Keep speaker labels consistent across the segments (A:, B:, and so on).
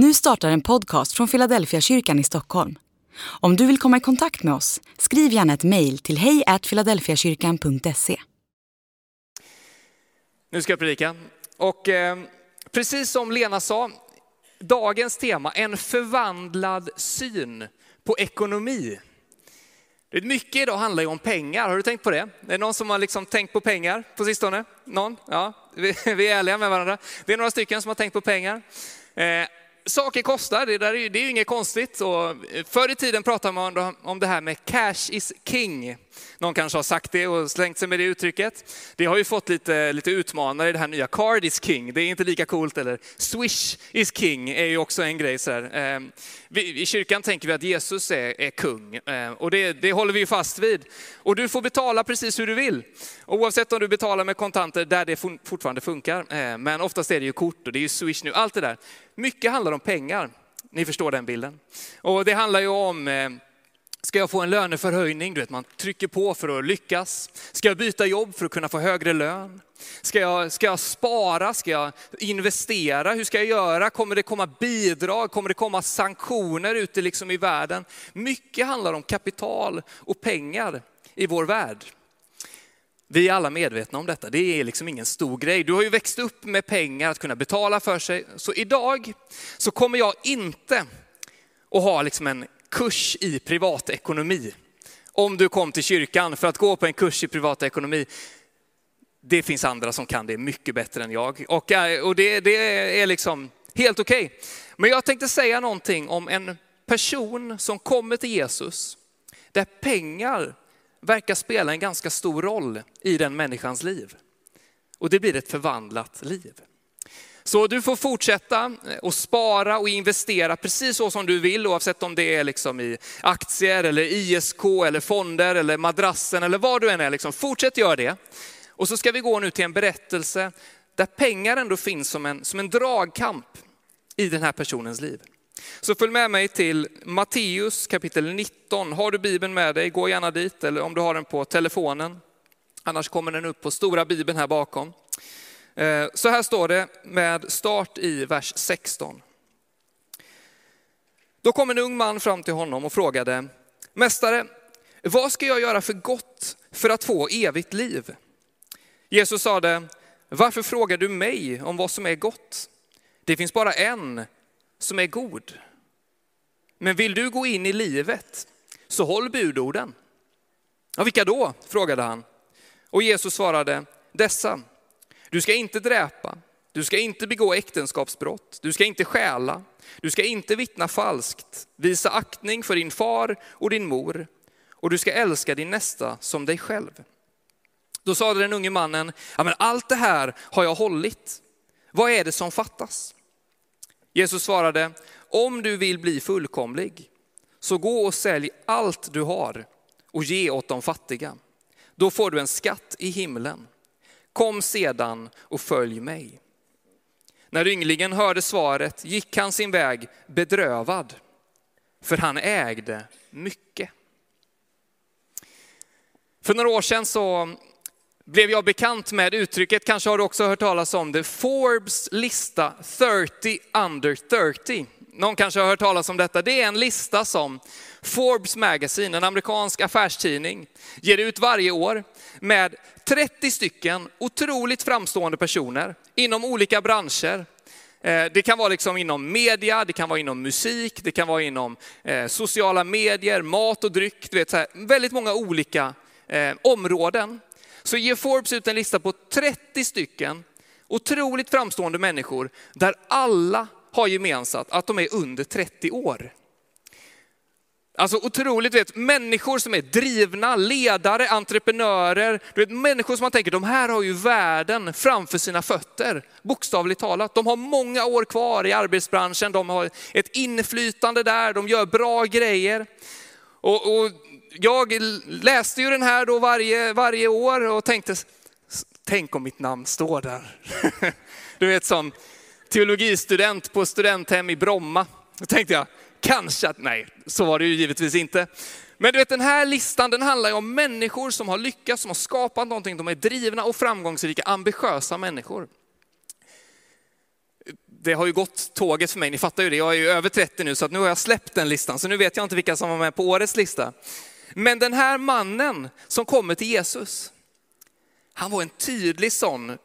A: Nu startar en podcast från Philadelphia kyrkan i Stockholm. Om du vill komma i kontakt med oss, skriv gärna ett mejl till hejfiladelfiakyrkan.se.
B: Nu ska jag predika. Och eh, precis som Lena sa, dagens tema, en förvandlad syn på ekonomi. Det mycket idag handlar ju om pengar, har du tänkt på det? Är det någon som har liksom tänkt på pengar på sistone? Någon? Ja, vi, vi är ärliga med varandra. Det är några stycken som har tänkt på pengar. Eh, saker kostar, det, där är, det är ju inget konstigt. Och eh, förr i tiden pratade man om det här med cash is king. Någon kanske har sagt det och slängt sig med det uttrycket. Det har ju fått lite, lite utmanare i det här nya card is king. Det är inte lika coolt. Eller swish is king är ju också en grej. Så här. Ehm, vi, I kyrkan tänker vi att Jesus är, är kung ehm, och det, det håller vi ju fast vid. Och du får betala precis hur du vill. Oavsett om du betalar med kontanter där det fortfarande funkar. Ehm, men oftast är det ju kort och det är ju swish nu. Allt det där. Mycket handlar om pengar. Ni förstår den bilden. Och det handlar ju om eh, Ska jag få en löneförhöjning? Du vet, man trycker på för att lyckas. Ska jag byta jobb för att kunna få högre lön? Ska jag, ska jag spara? Ska jag investera? Hur ska jag göra? Kommer det komma bidrag? Kommer det komma sanktioner ute liksom i världen? Mycket handlar om kapital och pengar i vår värld. Vi är alla medvetna om detta, det är liksom ingen stor grej. Du har ju växt upp med pengar att kunna betala för sig. Så idag så kommer jag inte att ha liksom en kurs i privatekonomi. Om du kom till kyrkan för att gå på en kurs i privatekonomi. Det finns andra som kan det mycket bättre än jag. Och, eh, och det, det är liksom helt okej. Okay. Men jag tänkte säga någonting om en person som kommer till Jesus, där pengar verkar spela en ganska stor roll i den människans liv. Och det blir ett förvandlat liv. Så du får fortsätta eh, och spara och investera precis så som du vill, oavsett om det är liksom i aktier eller ISK eller fonder eller madrassen eller vad du än är. Liksom. Fortsätt göra det. Och så ska vi gå nu till en berättelse där pengar ändå finns som en, som en dragkamp i den här personens liv. Så följ med mig till Matteus kapitel 19. Har du Bibeln med dig, gå gärna dit, eller om du har den på telefonen. Annars kommer den upp på stora Bibeln här bakom. Eh, så här står det med start i vers 16. Då kom en ung man fram till honom och frågade, Mästare, vad ska jag göra för gott för att få evigt liv? Jesus sade, varför frågar du mig om vad som är gott? Det finns bara en som är god. Men vill du gå in i livet, så håll budorden. Ja, vilka då? frågade han. Och Jesus svarade, dessa. Du ska inte dräpa, du ska inte begå äktenskapsbrott, du ska inte stjäla, du ska inte vittna falskt, visa aktning för din far och din mor och du ska älska din nästa som dig själv. Då sade den unge mannen, ja men allt det här har jag hållit. Vad är det som fattas? Jesus svarade, om du vill bli fullkomlig, så gå och sälj allt du har och ge åt de fattiga. Då får du en skatt i himlen. Kom sedan och följ mig. När ynglingen hörde svaret gick han sin väg bedrövad, för han ägde mycket. För några år sedan så blev jag bekant med uttrycket, kanske har du också hört talas om det, Forbes lista 30 under 30. Någon kanske har hört talas om detta. Det är en lista som Forbes Magazine, en amerikansk affärstidning, ger ut varje år med 30 stycken otroligt framstående personer inom olika branscher. Eh, det kan vara liksom inom media, det kan vara inom musik, det kan vara inom eh, sociala medier, mat och dryck. Du vet, så här, väldigt många olika eh, områden. Så ger Forbes ut en lista på 30 stycken otroligt framstående människor där alla har gemensamt att de är under 30 år. Alltså otroligt, vet, människor som är drivna, ledare, entreprenörer. Du vet, människor som man tänker, de här har ju världen framför sina fötter. Bokstavligt talat. De har många år kvar i arbetsbranschen, de har ett inflytande där, de gör bra grejer. Och, och jag läste ju den här då varje, varje år och tänkte, tänk om mitt namn står där. Du vet som teologistudent på studenthem i Bromma. Då tänkte jag, kanske att, nej, så var det ju givetvis inte. Men du vet den här listan den handlar ju om människor som har lyckats, som har skapat någonting. De är drivna och framgångsrika, ambitiösa människor. det har ju gått tåget för mig, ni fattar ju det. Jag är ju över 30 nu så att nu har jag släppt den listan, så nu vet jag inte vilka som var med på årets lista. Men den här mannen som kommer till Jesus, han var en tydlig sån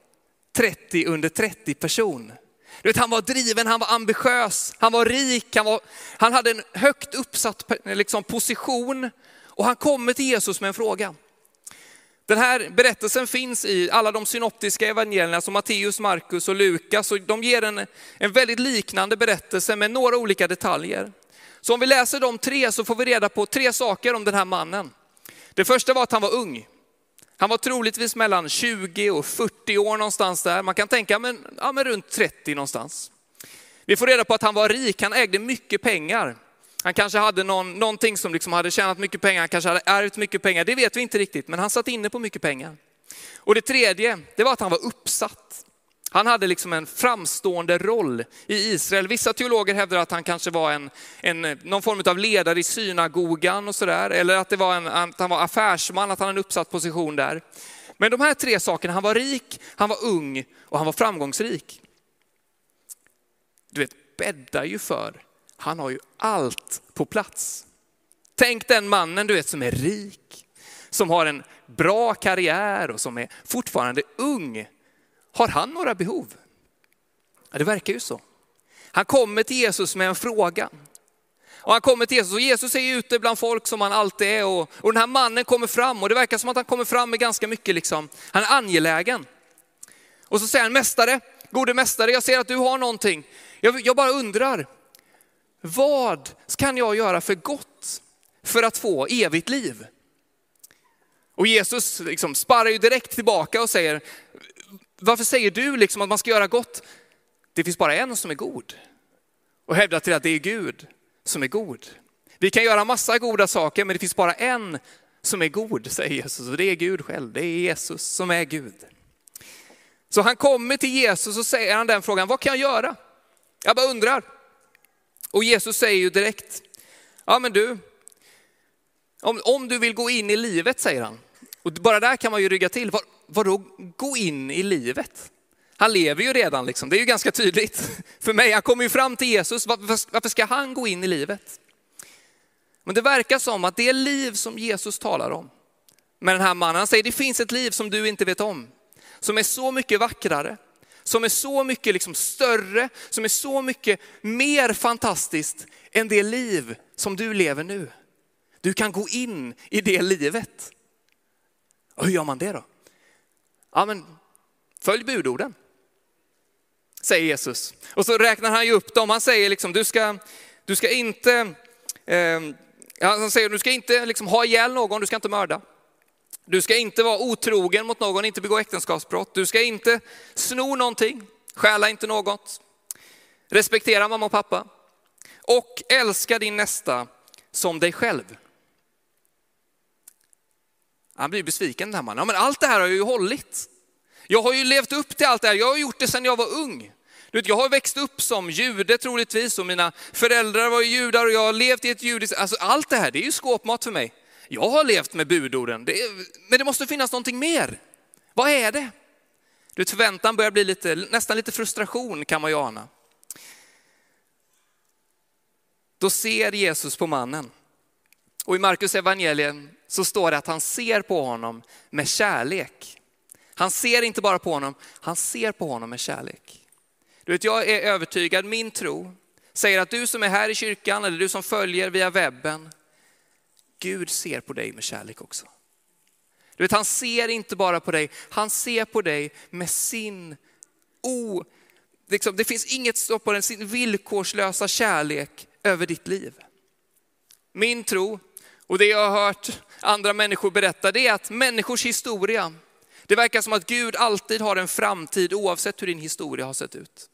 B: 30 under 30 person. Du vet, han var driven, han var ambitiös, han var rik, han, var, han hade en högt uppsatt liksom, position och han kommer till Jesus med en fråga. Den här berättelsen finns i alla de synoptiska evangelierna som Matteus, Markus och Lukas. Och de ger en, en väldigt liknande berättelse med några olika detaljer. Så om vi läser de tre så får vi reda på tre saker om den här mannen. Det första var att han var ung. Han var troligtvis mellan 20 och 40 år någonstans där. Man kan tänka men, ja, men runt 30 någonstans. Vi får reda på att han var rik, han ägde mycket pengar. Han kanske hade någon, någonting som liksom hade tjänat mycket pengar, han kanske hade ärvt mycket pengar, det vet vi inte riktigt, men han satt inne på mycket pengar. Och det tredje, det var att han var uppsatt. Han hade liksom en framstående roll i Israel. Vissa teologer hävdar att han kanske var en, en, någon form av ledare i synagogan och sådär. Eller att, det var en, att han var affärsman, att han hade en uppsatt position där. Men de här tre sakerna, han var rik, han var ung och han var framgångsrik. Du vet, bäddar ju för, han har ju allt på plats. Tänk den mannen du vet som är rik, som har en bra karriär och som är fortfarande ung har han några behov? Ja, det verkar ju så. Han kommer till Jesus med en fråga. Och han kommer till Jesus och Jesus är ute bland folk som han alltid är. Och, och den här mannen kommer fram och det verkar som att han kommer fram med ganska mycket, liksom. han är angelägen. Och så säger han, mästare, gode mästare, jag ser att du har någonting. Jag, jag bara undrar, vad kan jag göra för gott för att få evigt liv? Och Jesus liksom sparrar ju direkt tillbaka och säger, varför säger du liksom att man ska göra gott? Det finns bara en som är god. Och hävdar till att det är Gud som är god. Vi kan göra massa goda saker, men det finns bara en som är god, säger Jesus. Och det är Gud själv, det är Jesus som är Gud. Så han kommer till Jesus och säger han den frågan, vad kan jag göra? Jag bara undrar. Och Jesus säger ju direkt, ja men du, om, om du vill gå in i livet, säger han. Och bara där kan man ju rygga till, vadå gå in i livet? Han lever ju redan, liksom. det är ju ganska tydligt för mig. Han kommer ju fram till Jesus, varför ska han gå in i livet? Men det verkar som att det liv som Jesus talar om med den här mannen, han säger det finns ett liv som du inte vet om, som är så mycket vackrare, som är så mycket liksom större, som är så mycket mer fantastiskt än det liv som du lever nu. Du kan gå in i det livet. Och hur gör man det då? Ja, men följ budorden, säger Jesus. Och så räknar han ju upp dem. Han säger liksom, du ska, du ska inte, eh, han säger, du ska inte liksom ha ihjäl någon, du ska inte mörda. Du ska inte vara otrogen mot någon, inte begå äktenskapsbrott. Du ska inte sno någonting, stjäla inte något. Respektera mamma och pappa. Och älska din nästa som dig själv. Han blir besviken den här mannen. Ja, men allt det här har jag ju hållit. Jag har ju levt upp till allt det här. Jag har gjort det sedan jag var ung. Du vet, jag har växt upp som jude troligtvis och mina föräldrar var judar och jag har levt i ett judiskt... Alltså allt det här, det är ju skåpmat för mig. Jag har levt med budorden, det är, men det måste finnas någonting mer. Vad är det? Du vet, förväntan börjar bli lite, nästan lite frustration kan man ju ana. Då ser Jesus på mannen. Och i Markus evangelium så står det att han ser på honom med kärlek. Han ser inte bara på honom, han ser på honom med kärlek. Du vet, jag är övertygad, min tro säger att du som är här i kyrkan eller du som följer via webben, Gud ser på dig med kärlek också. Du vet, han ser inte bara på dig, han ser på dig med sin o... Liksom, det finns inget stopp på den, sin villkorslösa kärlek över ditt liv. Min tro och det jag har hört andra människor berätta, det är att människors historia, det verkar som att Gud alltid har en framtid oavsett hur din historia har sett ut.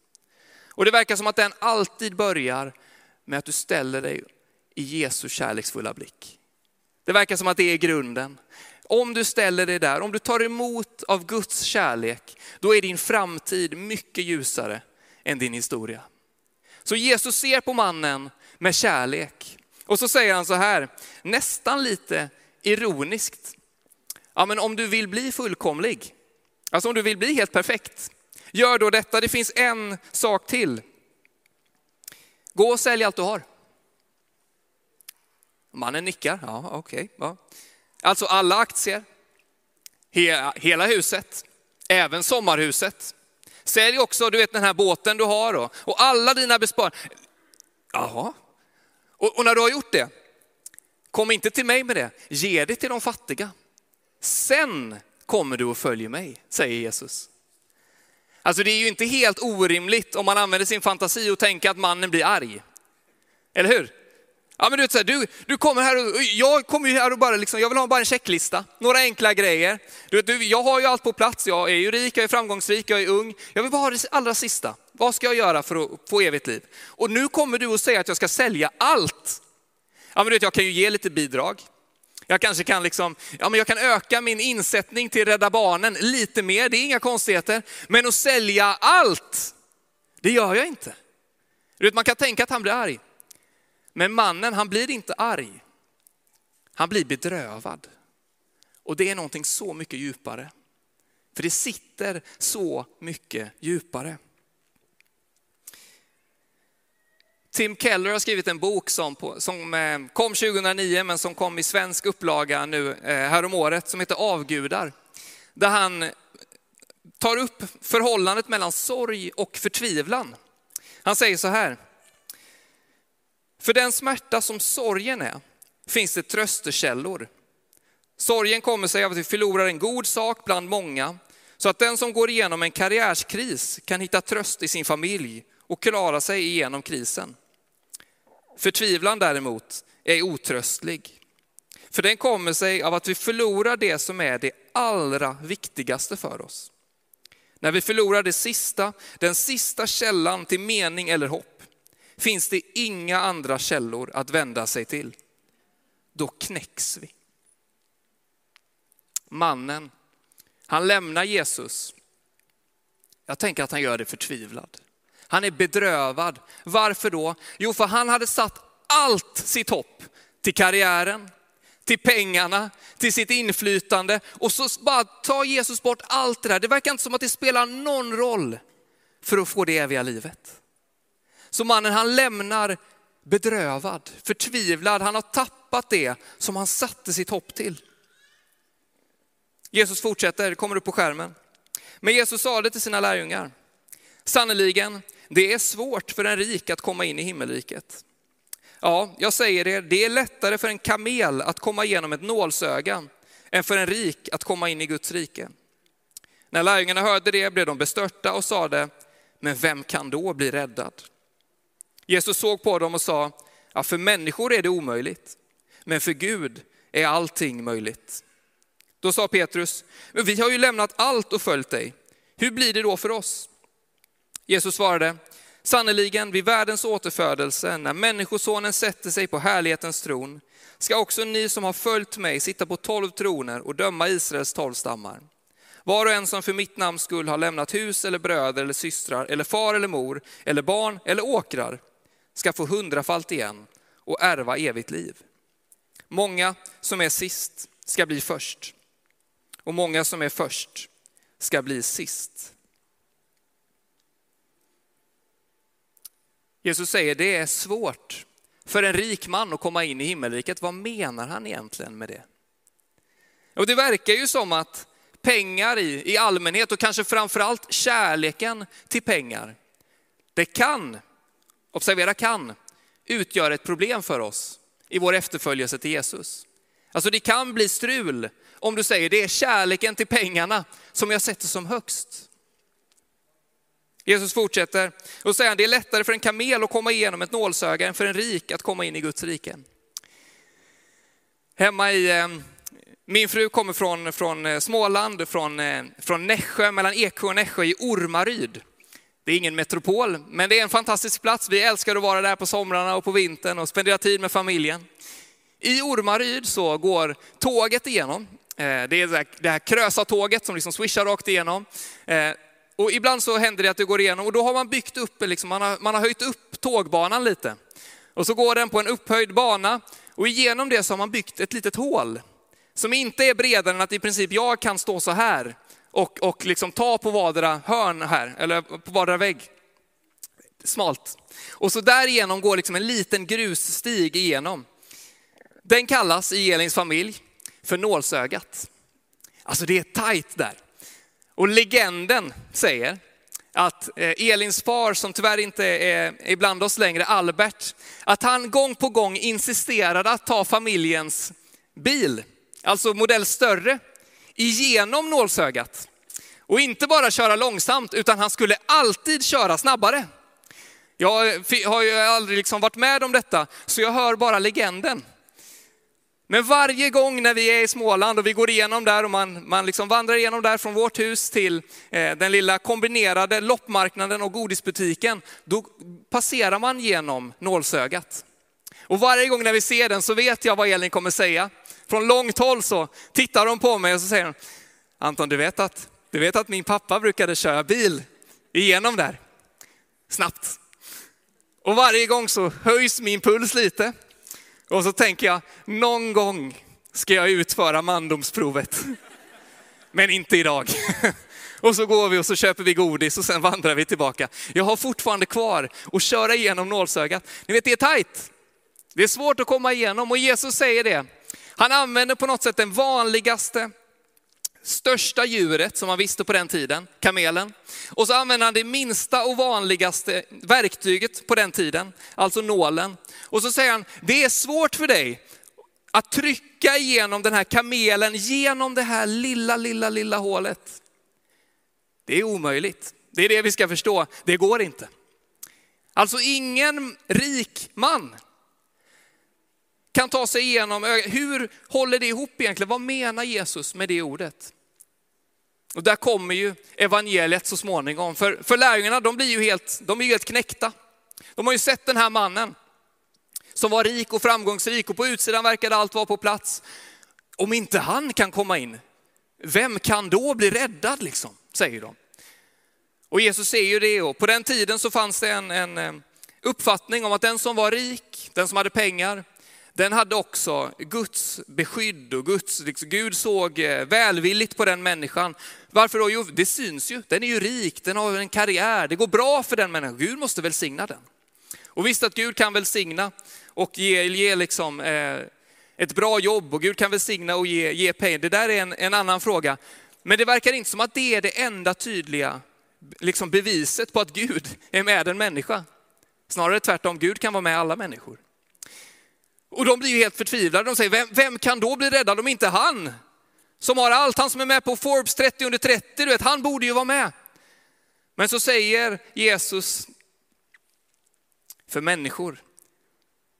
B: Och det verkar som att den alltid börjar med att du ställer dig i Jesu kärleksfulla blick. Det verkar som att det är grunden. Om du ställer dig där, om du tar emot av Guds kärlek, då är din framtid mycket ljusare än din historia. Så Jesus ser på mannen med kärlek. Och så säger han så här, nästan lite ironiskt. Ja, men om du vill bli fullkomlig, alltså om du vill bli helt perfekt, gör då detta. Det finns en sak till. Gå och sälj allt du har. Mannen nickar, ja okej. Okay, ja. Alltså alla aktier, hela huset, även sommarhuset. Sälj också du vet, den här båten du har och, och alla dina besparingar. Jaha. Och, och när du har gjort det, kom inte till mig med det, ge det till de fattiga. Sen kommer du och följer mig, säger Jesus. Alltså det är ju inte helt orimligt om man använder sin fantasi och tänker att mannen blir arg. Eller hur? Ja, men du, vet, så här, du, du kommer här och jag kommer ju här och bara liksom, jag vill ha bara en checklista, några enkla grejer. Du vet, du, jag har ju allt på plats, jag är ju rik, jag är framgångsrik, jag är ung. Jag vill bara ha det allra sista. Vad ska jag göra för att få evigt liv? Och nu kommer du och säger att jag ska sälja allt. Ja, men du vet, jag kan ju ge lite bidrag. Jag kanske kan, liksom, ja, men jag kan öka min insättning till Rädda Barnen lite mer, det är inga konstigheter. Men att sälja allt, det gör jag inte. Du vet, man kan tänka att han blir arg. Men mannen, han blir inte arg. Han blir bedrövad. Och det är någonting så mycket djupare. För det sitter så mycket djupare. Tim Keller har skrivit en bok som, på, som eh, kom 2009 men som kom i svensk upplaga nu eh, häromåret som heter Avgudar. Där han tar upp förhållandet mellan sorg och förtvivlan. Han säger så här. För den smärta som sorgen är finns det tröstekällor. Sorgen kommer sig av att vi förlorar en god sak bland många, så att den som går igenom en karriärskris kan hitta tröst i sin familj och klara sig igenom krisen. Förtvivlan däremot är otröstlig. För den kommer sig av att vi förlorar det som är det allra viktigaste för oss. När vi förlorar det sista, den sista källan till mening eller hopp, finns det inga andra källor att vända sig till. Då knäcks vi. Mannen, han lämnar Jesus. Jag tänker att han gör det förtvivlad. Han är bedrövad. Varför då? Jo, för han hade satt allt sitt hopp till karriären, till pengarna, till sitt inflytande. Och så bara tar Jesus bort allt det där. Det verkar inte som att det spelar någon roll för att få det eviga livet. Så mannen han lämnar bedrövad, förtvivlad. Han har tappat det som han satte sitt hopp till. Jesus fortsätter, det kommer upp på skärmen. Men Jesus sa det till sina lärjungar. Sannerligen, det är svårt för en rik att komma in i himmelriket. Ja, jag säger er, det är lättare för en kamel att komma igenom ett nålsöga än för en rik att komma in i Guds rike. När lärjungarna hörde det blev de bestörta och sade, men vem kan då bli räddad? Jesus såg på dem och sa, ja, för människor är det omöjligt, men för Gud är allting möjligt. Då sa Petrus, men vi har ju lämnat allt och följt dig. Hur blir det då för oss? Jesus svarade, sannerligen vid världens återfödelse, när människosonen sätter sig på härlighetens tron, ska också ni som har följt mig sitta på tolv troner och döma Israels tolv stammar. Var och en som för mitt namns skull har lämnat hus eller bröder eller systrar eller far eller mor eller barn eller åkrar ska få hundrafalt igen och ärva evigt liv. Många som är sist ska bli först och många som är först ska bli sist. Jesus säger det är svårt för en rik man att komma in i himmelriket. Vad menar han egentligen med det? Och det verkar ju som att pengar i, i allmänhet och kanske framförallt kärleken till pengar, det kan observera kan, utgöra ett problem för oss i vår efterföljelse till Jesus. Alltså det kan bli strul om du säger det är kärleken till pengarna som jag sätter som högst. Jesus fortsätter och säger det är lättare för en kamel att komma igenom ett nålsöga än för en rik att komma in i Guds rike. Hemma i, eh, min fru kommer från, från eh, Småland, från, eh, från Nässjö, mellan Eksjö och Nässjö i Ormaryd. Det är ingen metropol, men det är en fantastisk plats. Vi älskar att vara där på somrarna och på vintern och spendera tid med familjen. I Ormaryd så går tåget igenom. Det är det här krösa tåget som liksom swishar rakt igenom. Och ibland så händer det att det går igenom och då har man byggt upp, liksom, man, har, man har höjt upp tågbanan lite. Och så går den på en upphöjd bana och igenom det så har man byggt ett litet hål som inte är bredare än att i princip jag kan stå så här och, och liksom ta på vardera hörn här, eller på vardera vägg. smalt. Och så därigenom går liksom en liten grusstig igenom. Den kallas i Elins familj för nålsögat. Alltså det är tajt där. Och legenden säger att eh, Elins far, som tyvärr inte är ibland oss längre, Albert, att han gång på gång insisterade att ta familjens bil, alltså modell större, igenom nålsögat. Och inte bara köra långsamt, utan han skulle alltid köra snabbare. Jag eh, har ju aldrig liksom varit med om detta, så jag hör bara legenden. Men varje gång när vi är i Småland och vi går igenom där och man, man liksom vandrar igenom där från vårt hus till eh, den lilla kombinerade loppmarknaden och godisbutiken, då passerar man genom nålsögat. Och varje gång när vi ser den så vet jag vad Elin kommer säga. Från långt håll så tittar hon på mig och så säger hon, Anton du vet att, du vet att min pappa brukade köra bil igenom där, snabbt. Och varje gång så höjs min puls lite. Och så tänker jag, någon gång ska jag utföra mandomsprovet. Men inte idag. Och så går vi och så köper vi godis och sen vandrar vi tillbaka. Jag har fortfarande kvar att köra igenom nålsögat. Ni vet, det är tajt. Det är svårt att komma igenom och Jesus säger det. Han använder på något sätt den vanligaste, största djuret som man visste på den tiden, kamelen. Och så använder han det minsta och vanligaste verktyget på den tiden, alltså nålen. Och så säger han, det är svårt för dig att trycka igenom den här kamelen genom det här lilla, lilla, lilla hålet. Det är omöjligt. Det är det vi ska förstå. Det går inte. Alltså ingen rik man kan ta sig igenom Hur håller det ihop egentligen? Vad menar Jesus med det ordet? Och där kommer ju evangeliet så småningom. För, för lärjungarna, de blir ju helt, de är helt knäckta. De har ju sett den här mannen som var rik och framgångsrik och på utsidan verkade allt vara på plats. Om inte han kan komma in, vem kan då bli räddad liksom, säger de. Och Jesus säger ju det och på den tiden så fanns det en, en eh, uppfattning om att den som var rik, den som hade pengar, den hade också Guds beskydd och Guds, liksom, Gud såg eh, välvilligt på den människan. Varför då? Jo, det syns ju. Den är ju rik, den har en karriär, det går bra för den människan. Gud måste välsigna den. Och visst att Gud kan välsigna och ge, ge liksom, eh, ett bra jobb och Gud kan välsigna och ge, ge pengar. Det där är en, en annan fråga. Men det verkar inte som att det är det enda tydliga liksom beviset på att Gud är med en människa. Snarare tvärtom, Gud kan vara med alla människor. Och de blir ju helt förtvivlade. De säger, vem, vem kan då bli räddad om inte han? Som har allt, han som är med på Forbes 30 under 30, du vet, han borde ju vara med. Men så säger Jesus, för människor,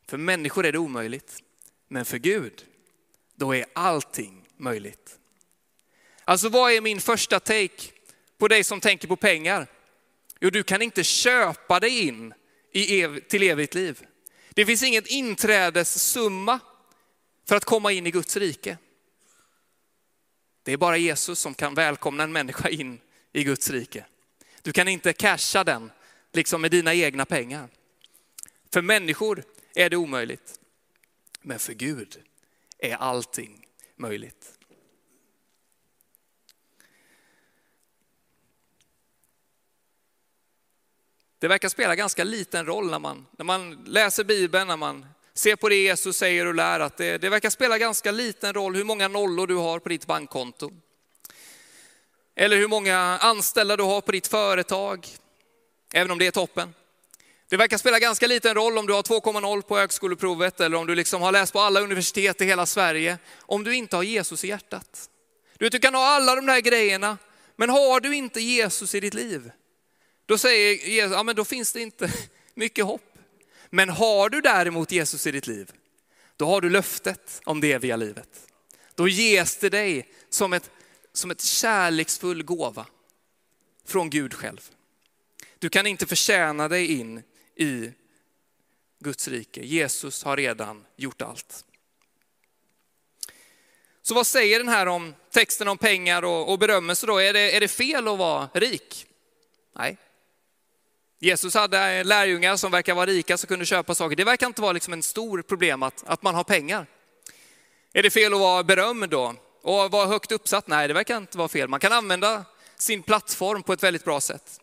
B: för människor är det omöjligt. Men för Gud, då är allting möjligt. Alltså vad är min första take på dig som tänker på pengar? Jo, du kan inte köpa dig in i ev till evigt liv. Det finns ingen inträdessumma för att komma in i Guds rike. Det är bara Jesus som kan välkomna en människa in i Guds rike. Du kan inte casha den liksom med dina egna pengar. För människor är det omöjligt. Men för Gud är allting möjligt. Det verkar spela ganska liten roll när man, när man läser Bibeln, när man ser på det Jesus säger och lär, att det, det verkar spela ganska liten roll hur många nollor du har på ditt bankkonto. Eller hur många anställda du har på ditt företag, även om det är toppen. Det verkar spela ganska liten roll om du har 2,0 på högskoleprovet eller om du liksom har läst på alla universitet i hela Sverige, om du inte har Jesus i hjärtat. Du, vet, du kan ha alla de där grejerna, men har du inte Jesus i ditt liv, då säger Jesus, ja men då finns det inte mycket hopp. Men har du däremot Jesus i ditt liv, då har du löftet om det eviga livet. Då ges det dig som ett, som ett kärleksfull gåva från Gud själv. Du kan inte förtjäna dig in i Guds rike. Jesus har redan gjort allt. Så vad säger den här om texten om pengar och, och berömmelse då? Är det, är det fel att vara rik? Nej, Jesus hade eh, lärjungar som verkar vara rika som kunde köpa saker. Det verkar inte vara liksom en stor problem att, att man har pengar. Är det fel att vara berömd då? Och vara högt uppsatt? Nej, det verkar inte vara fel. Man kan använda sin plattform på ett väldigt bra sätt.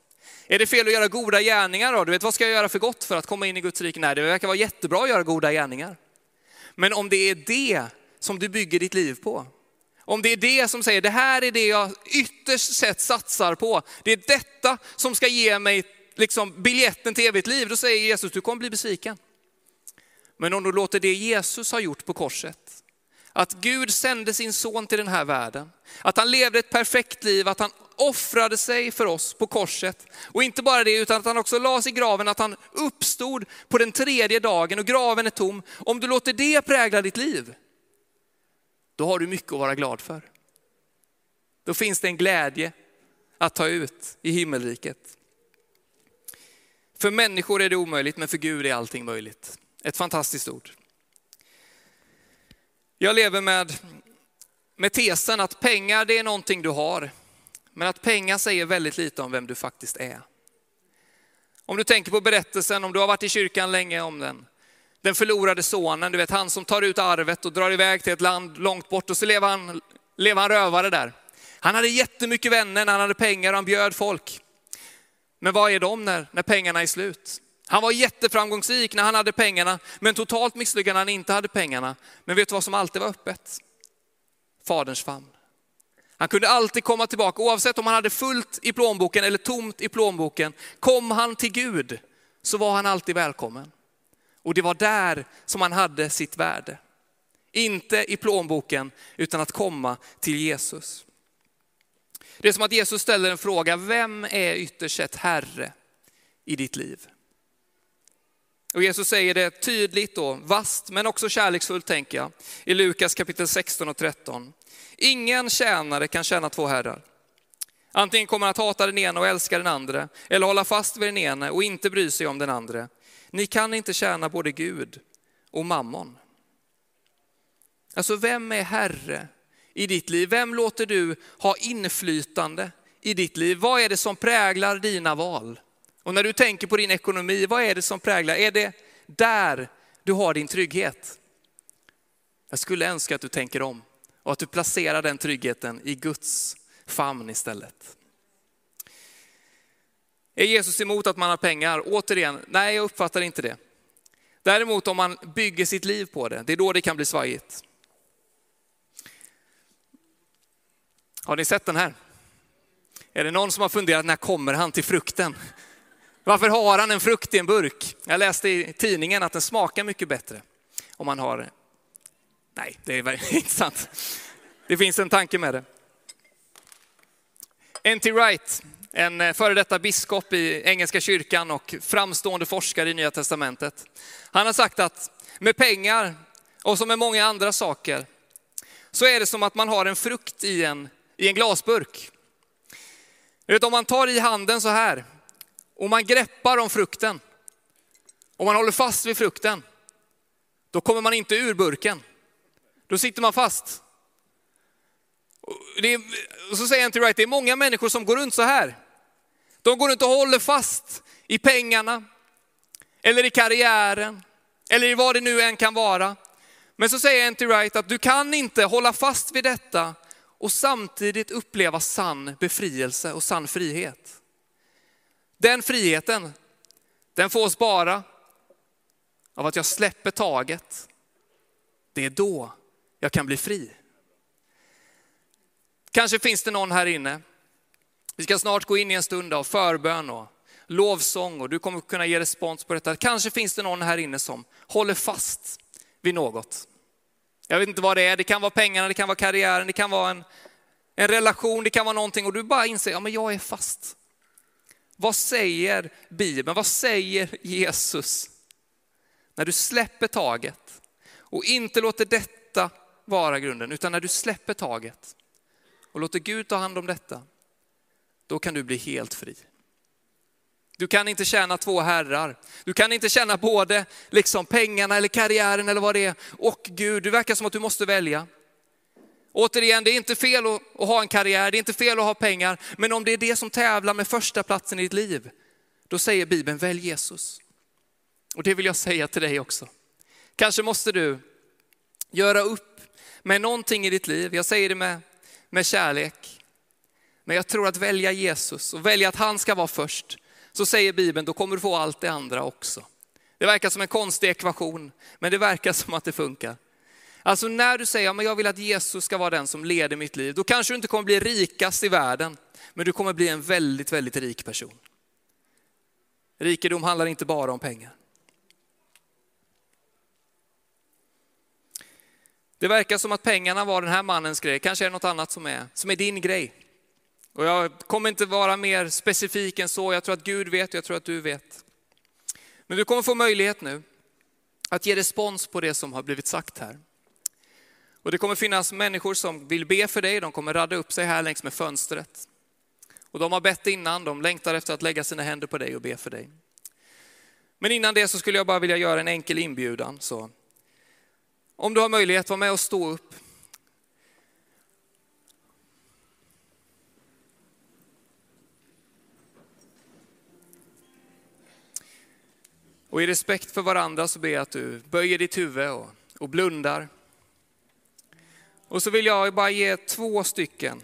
B: Är det fel att göra goda gärningar då? Du vet, vad ska jag göra för gott för att komma in i Guds rike? Nej, det verkar vara jättebra att göra goda gärningar. Men om det är det som du bygger ditt liv på, om det är det som säger, det här är det jag ytterst sett satsar på, det är detta som ska ge mig liksom, biljetten till evigt liv, då säger Jesus, du kommer bli besviken. Men om du låter det Jesus har gjort på korset, att Gud sände sin son till den här världen, att han levde ett perfekt liv, att han offrade sig för oss på korset. Och inte bara det, utan att han också lades i graven, att han uppstod på den tredje dagen och graven är tom. Om du låter det prägla ditt liv, då har du mycket att vara glad för. Då finns det en glädje att ta ut i himmelriket. För människor är det omöjligt, men för Gud är allting möjligt. Ett fantastiskt ord. Jag lever med, med tesen att pengar det är någonting du har, men att pengar säger väldigt lite om vem du faktiskt är. Om du tänker på berättelsen, om du har varit i kyrkan länge om den, den förlorade sonen, du vet han som tar ut arvet och drar iväg till ett land långt bort och så lever han, lever han rövare där. Han hade jättemycket vänner, han hade pengar och han bjöd folk. Men vad är de när, när pengarna är slut? Han var jätteframgångsrik när han hade pengarna, men totalt misslyckad när han inte hade pengarna. Men vet du vad som alltid var öppet? Faderns famn. Han kunde alltid komma tillbaka, oavsett om han hade fullt i plånboken eller tomt i plånboken. Kom han till Gud så var han alltid välkommen. Och det var där som han hade sitt värde. Inte i plånboken, utan att komma till Jesus. Det är som att Jesus ställer en fråga, vem är ytterst sett Herre i ditt liv? Och Jesus säger det tydligt och vast, men också kärleksfullt tänker jag, i Lukas kapitel 16 och 13. Ingen tjänare kan tjäna två herrar. Antingen kommer han att hata den ena och älska den andra, eller hålla fast vid den ena och inte bry sig om den andra. Ni kan inte tjäna både Gud och mammon. Alltså vem är herre i ditt liv? Vem låter du ha inflytande i ditt liv? Vad är det som präglar dina val? Och när du tänker på din ekonomi, vad är det som präglar? Är det där du har din trygghet? Jag skulle önska att du tänker om och att du placerar den tryggheten i Guds famn istället. Är Jesus emot att man har pengar? Återigen, nej jag uppfattar inte det. Däremot om man bygger sitt liv på det, det är då det kan bli svajigt. Har ni sett den här? Är det någon som har funderat, när kommer han till frukten? Varför har han en frukt i en burk? Jag läste i tidningen att den smakar mycket bättre om man har... Nej, det är inte sant. Det finns en tanke med det. N.T. Wright, en eh, före detta biskop i Engelska kyrkan och framstående forskare i Nya Testamentet. Han har sagt att med pengar och som med många andra saker så är det som att man har en frukt i en, i en glasburk. Vet, om man tar i handen så här och man greppar om frukten och man håller fast vid frukten, då kommer man inte ur burken. Då sitter man fast. Det är, och så säger Antti Wright, det är många människor som går runt så här. De går runt och håller fast i pengarna, eller i karriären, eller i vad det nu än kan vara. Men så säger Antti Wright att du kan inte hålla fast vid detta och samtidigt uppleva sann befrielse och sann frihet. Den friheten, den fås bara av att jag släpper taget. Det är då jag kan bli fri. Kanske finns det någon här inne. Vi ska snart gå in i en stund av förbön och lovsång och du kommer kunna ge respons på detta. Kanske finns det någon här inne som håller fast vid något. Jag vet inte vad det är, det kan vara pengarna, det kan vara karriären, det kan vara en, en relation, det kan vara någonting och du bara inser, ja men jag är fast. Vad säger Bibeln, vad säger Jesus? När du släpper taget och inte låter detta vara grunden, utan när du släpper taget och låter Gud ta hand om detta, då kan du bli helt fri. Du kan inte tjäna två herrar. Du kan inte tjäna både liksom pengarna eller karriären eller vad det är och Gud. det verkar som att du måste välja. Återigen, det är inte fel att, ha en karriär, det är inte fel att ha pengar, men om det är det som tävlar med första platsen i ditt liv, då säger Bibeln, välj Jesus. Och det vill jag säga till dig också. Kanske måste du göra upp med någonting i ditt liv, jag säger det med, med kärlek. Men jag tror att välja Jesus och välja att han ska vara först, så säger Bibeln, då kommer du få allt det andra också. Det verkar som en konstig ekvation, men det verkar som att det funkar. Alltså när du säger, ja, jag vill att Jesus ska vara den som leder mitt liv, då kanske du inte kommer bli rikast i världen, men du kommer bli en väldigt, väldigt rik person. Rikedom handlar inte bara om pengar. Det verkar som att pengarna var den här mannens grej, kanske är det något annat som är, som är din grej. Och jag kommer inte vara mer specifik än så, jag tror att Gud vet och jag tror att du vet. Men du kommer få möjlighet nu att ge respons på det som har blivit sagt här. Och det kommer finnas människor som vill be för dig, de kommer radda upp sig här längs med fönstret. Och de har bett innan, de längtar efter att lägga sina händer på dig och be för dig. Men innan det så skulle jag bara vilja göra en enkel inbjudan. Så om du har möjlighet, var med och stå upp. Och i respekt för varandra så ber jag att du böjer ditt huvud och, och blundar. Och så vill jag bara ge två stycken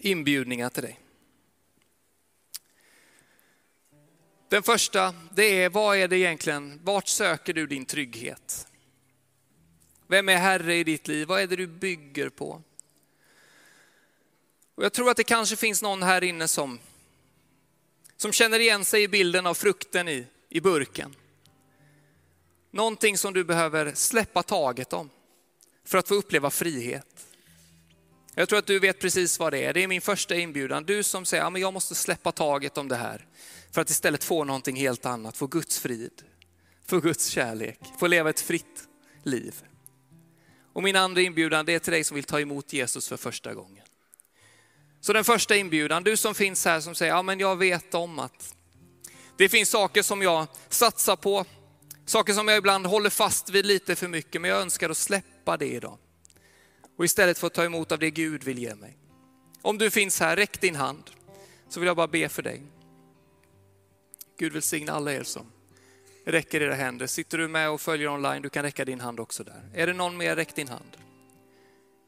B: inbjudningar till dig. Den första, det är vad är det egentligen, vart söker du din trygghet? Vem är Herre i ditt liv? Vad är det du bygger på? Och jag tror att det kanske finns någon här inne som, som känner igen sig i bilden av frukten i, i burken. Någonting som du behöver släppa taget om för att få uppleva frihet. Jag tror att du vet precis vad det är. Det är min första inbjudan. Du som säger, ja men jag måste släppa taget om det här för att istället få någonting helt annat, få Guds frid, få Guds kärlek, få leva ett fritt liv. Och min andra inbjudan det är till dig som vill ta emot Jesus för första gången. Så den första inbjudan, du som finns här som säger, ja men jag vet om att det finns saker som jag satsar på, saker som jag ibland håller fast vid lite för mycket, men jag önskar att släppa det idag. Och istället få ta emot av det Gud vill ge mig. Om du finns här, räck din hand, så vill jag bara be för dig. Gud välsigne alla er som räcker era händer. Sitter du med och följer online, du kan räcka din hand också där. Är det någon mer, räck din hand.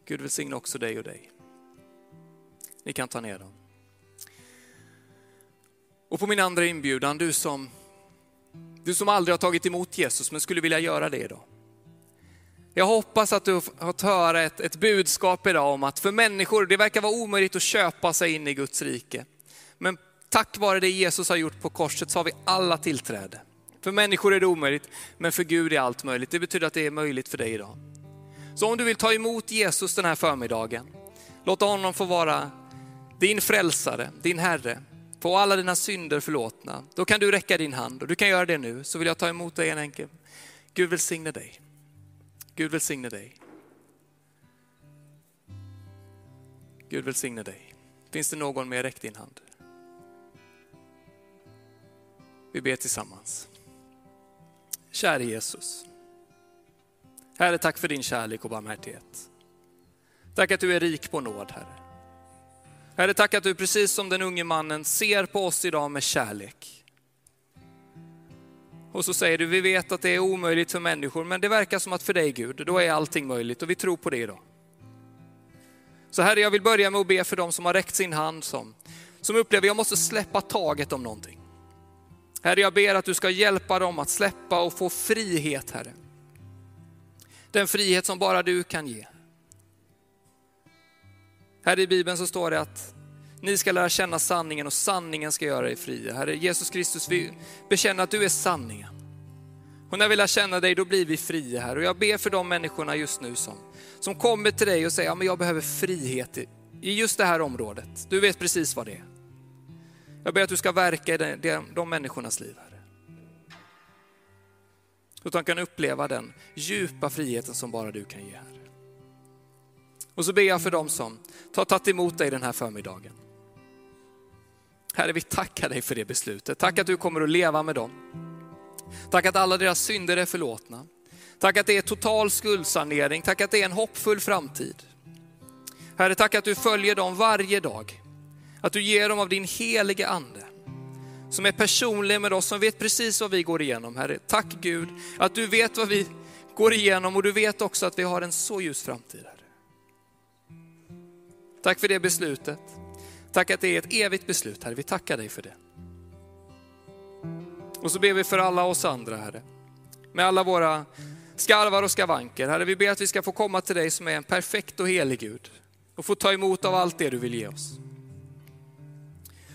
B: Gud välsigne också dig och dig. Ni kan ta ner dem. Och på min andra inbjudan, du som, du som aldrig har tagit emot Jesus men skulle vilja göra det idag. Jag hoppas att du har fått höra ett, ett budskap idag om att för människor, det verkar vara omöjligt att köpa sig in i Guds rike. Men tack vare det Jesus har gjort på korset så har vi alla tillträde. För människor är det omöjligt, men för Gud är allt möjligt. Det betyder att det är möjligt för dig idag. Så om du vill ta emot Jesus den här förmiddagen, låt honom få vara din frälsare, din Herre, få alla dina synder förlåtna. Då kan du räcka din hand och du kan göra det nu, så vill jag ta emot dig en enkel. Gud välsigne dig. Gud välsigne dig. Gud välsigne dig. Finns det någon mer? Räck din hand. Vi ber tillsammans. Käre Jesus. Herre, tack för din kärlek och barmhärtighet. Tack att du är rik på nåd, Herre. Herre, tack att du precis som den unge mannen ser på oss idag med kärlek. Och så säger du, vi vet att det är omöjligt för människor, men det verkar som att för dig Gud, då är allting möjligt och vi tror på det idag. Så Herre, jag vill börja med att be för dem som har räckt sin hand, som, som upplever, att jag måste släppa taget om någonting. Herre, jag ber att du ska hjälpa dem att släppa och få frihet, Herre. Den frihet som bara du kan ge. Här i Bibeln så står det att ni ska lära känna sanningen och sanningen ska göra er fria. Herre Jesus Kristus, vi bekänner att du är sanningen. Och när vi lär känna dig, då blir vi fria här. Och jag ber för de människorna just nu som, som kommer till dig och säger, ja men jag behöver frihet i, i just det här området. Du vet precis vad det är. Jag ber att du ska verka i de, de, de människornas liv, Herre. Så att de kan uppleva den djupa friheten som bara du kan ge, Herre. Och så ber jag för dem som har tagit emot dig den här förmiddagen. Herre, vi tackar dig för det beslutet. Tack att du kommer att leva med dem. Tack att alla deras synder är förlåtna. Tack att det är total skuldsanering. Tack att det är en hoppfull framtid. Herre, tack att du följer dem varje dag. Att du ger dem av din helige ande. Som är personlig med oss, som vet precis vad vi går igenom. Herre, tack Gud att du vet vad vi går igenom och du vet också att vi har en så ljus framtid. Tack för det beslutet. Tack att det är ett evigt beslut, Herre. Vi tackar dig för det. Och så ber vi för alla oss andra, Herre. Med alla våra skarvar och skavanker. Herre, vi ber att vi ska få komma till dig som är en perfekt och helig Gud. Och få ta emot av allt det du vill ge oss.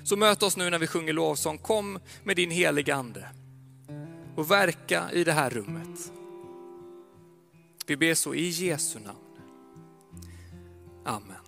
B: Så möt oss nu när vi sjunger lovsång. Kom med din heliga Ande och verka i det här rummet. Vi ber så i Jesu namn. Amen.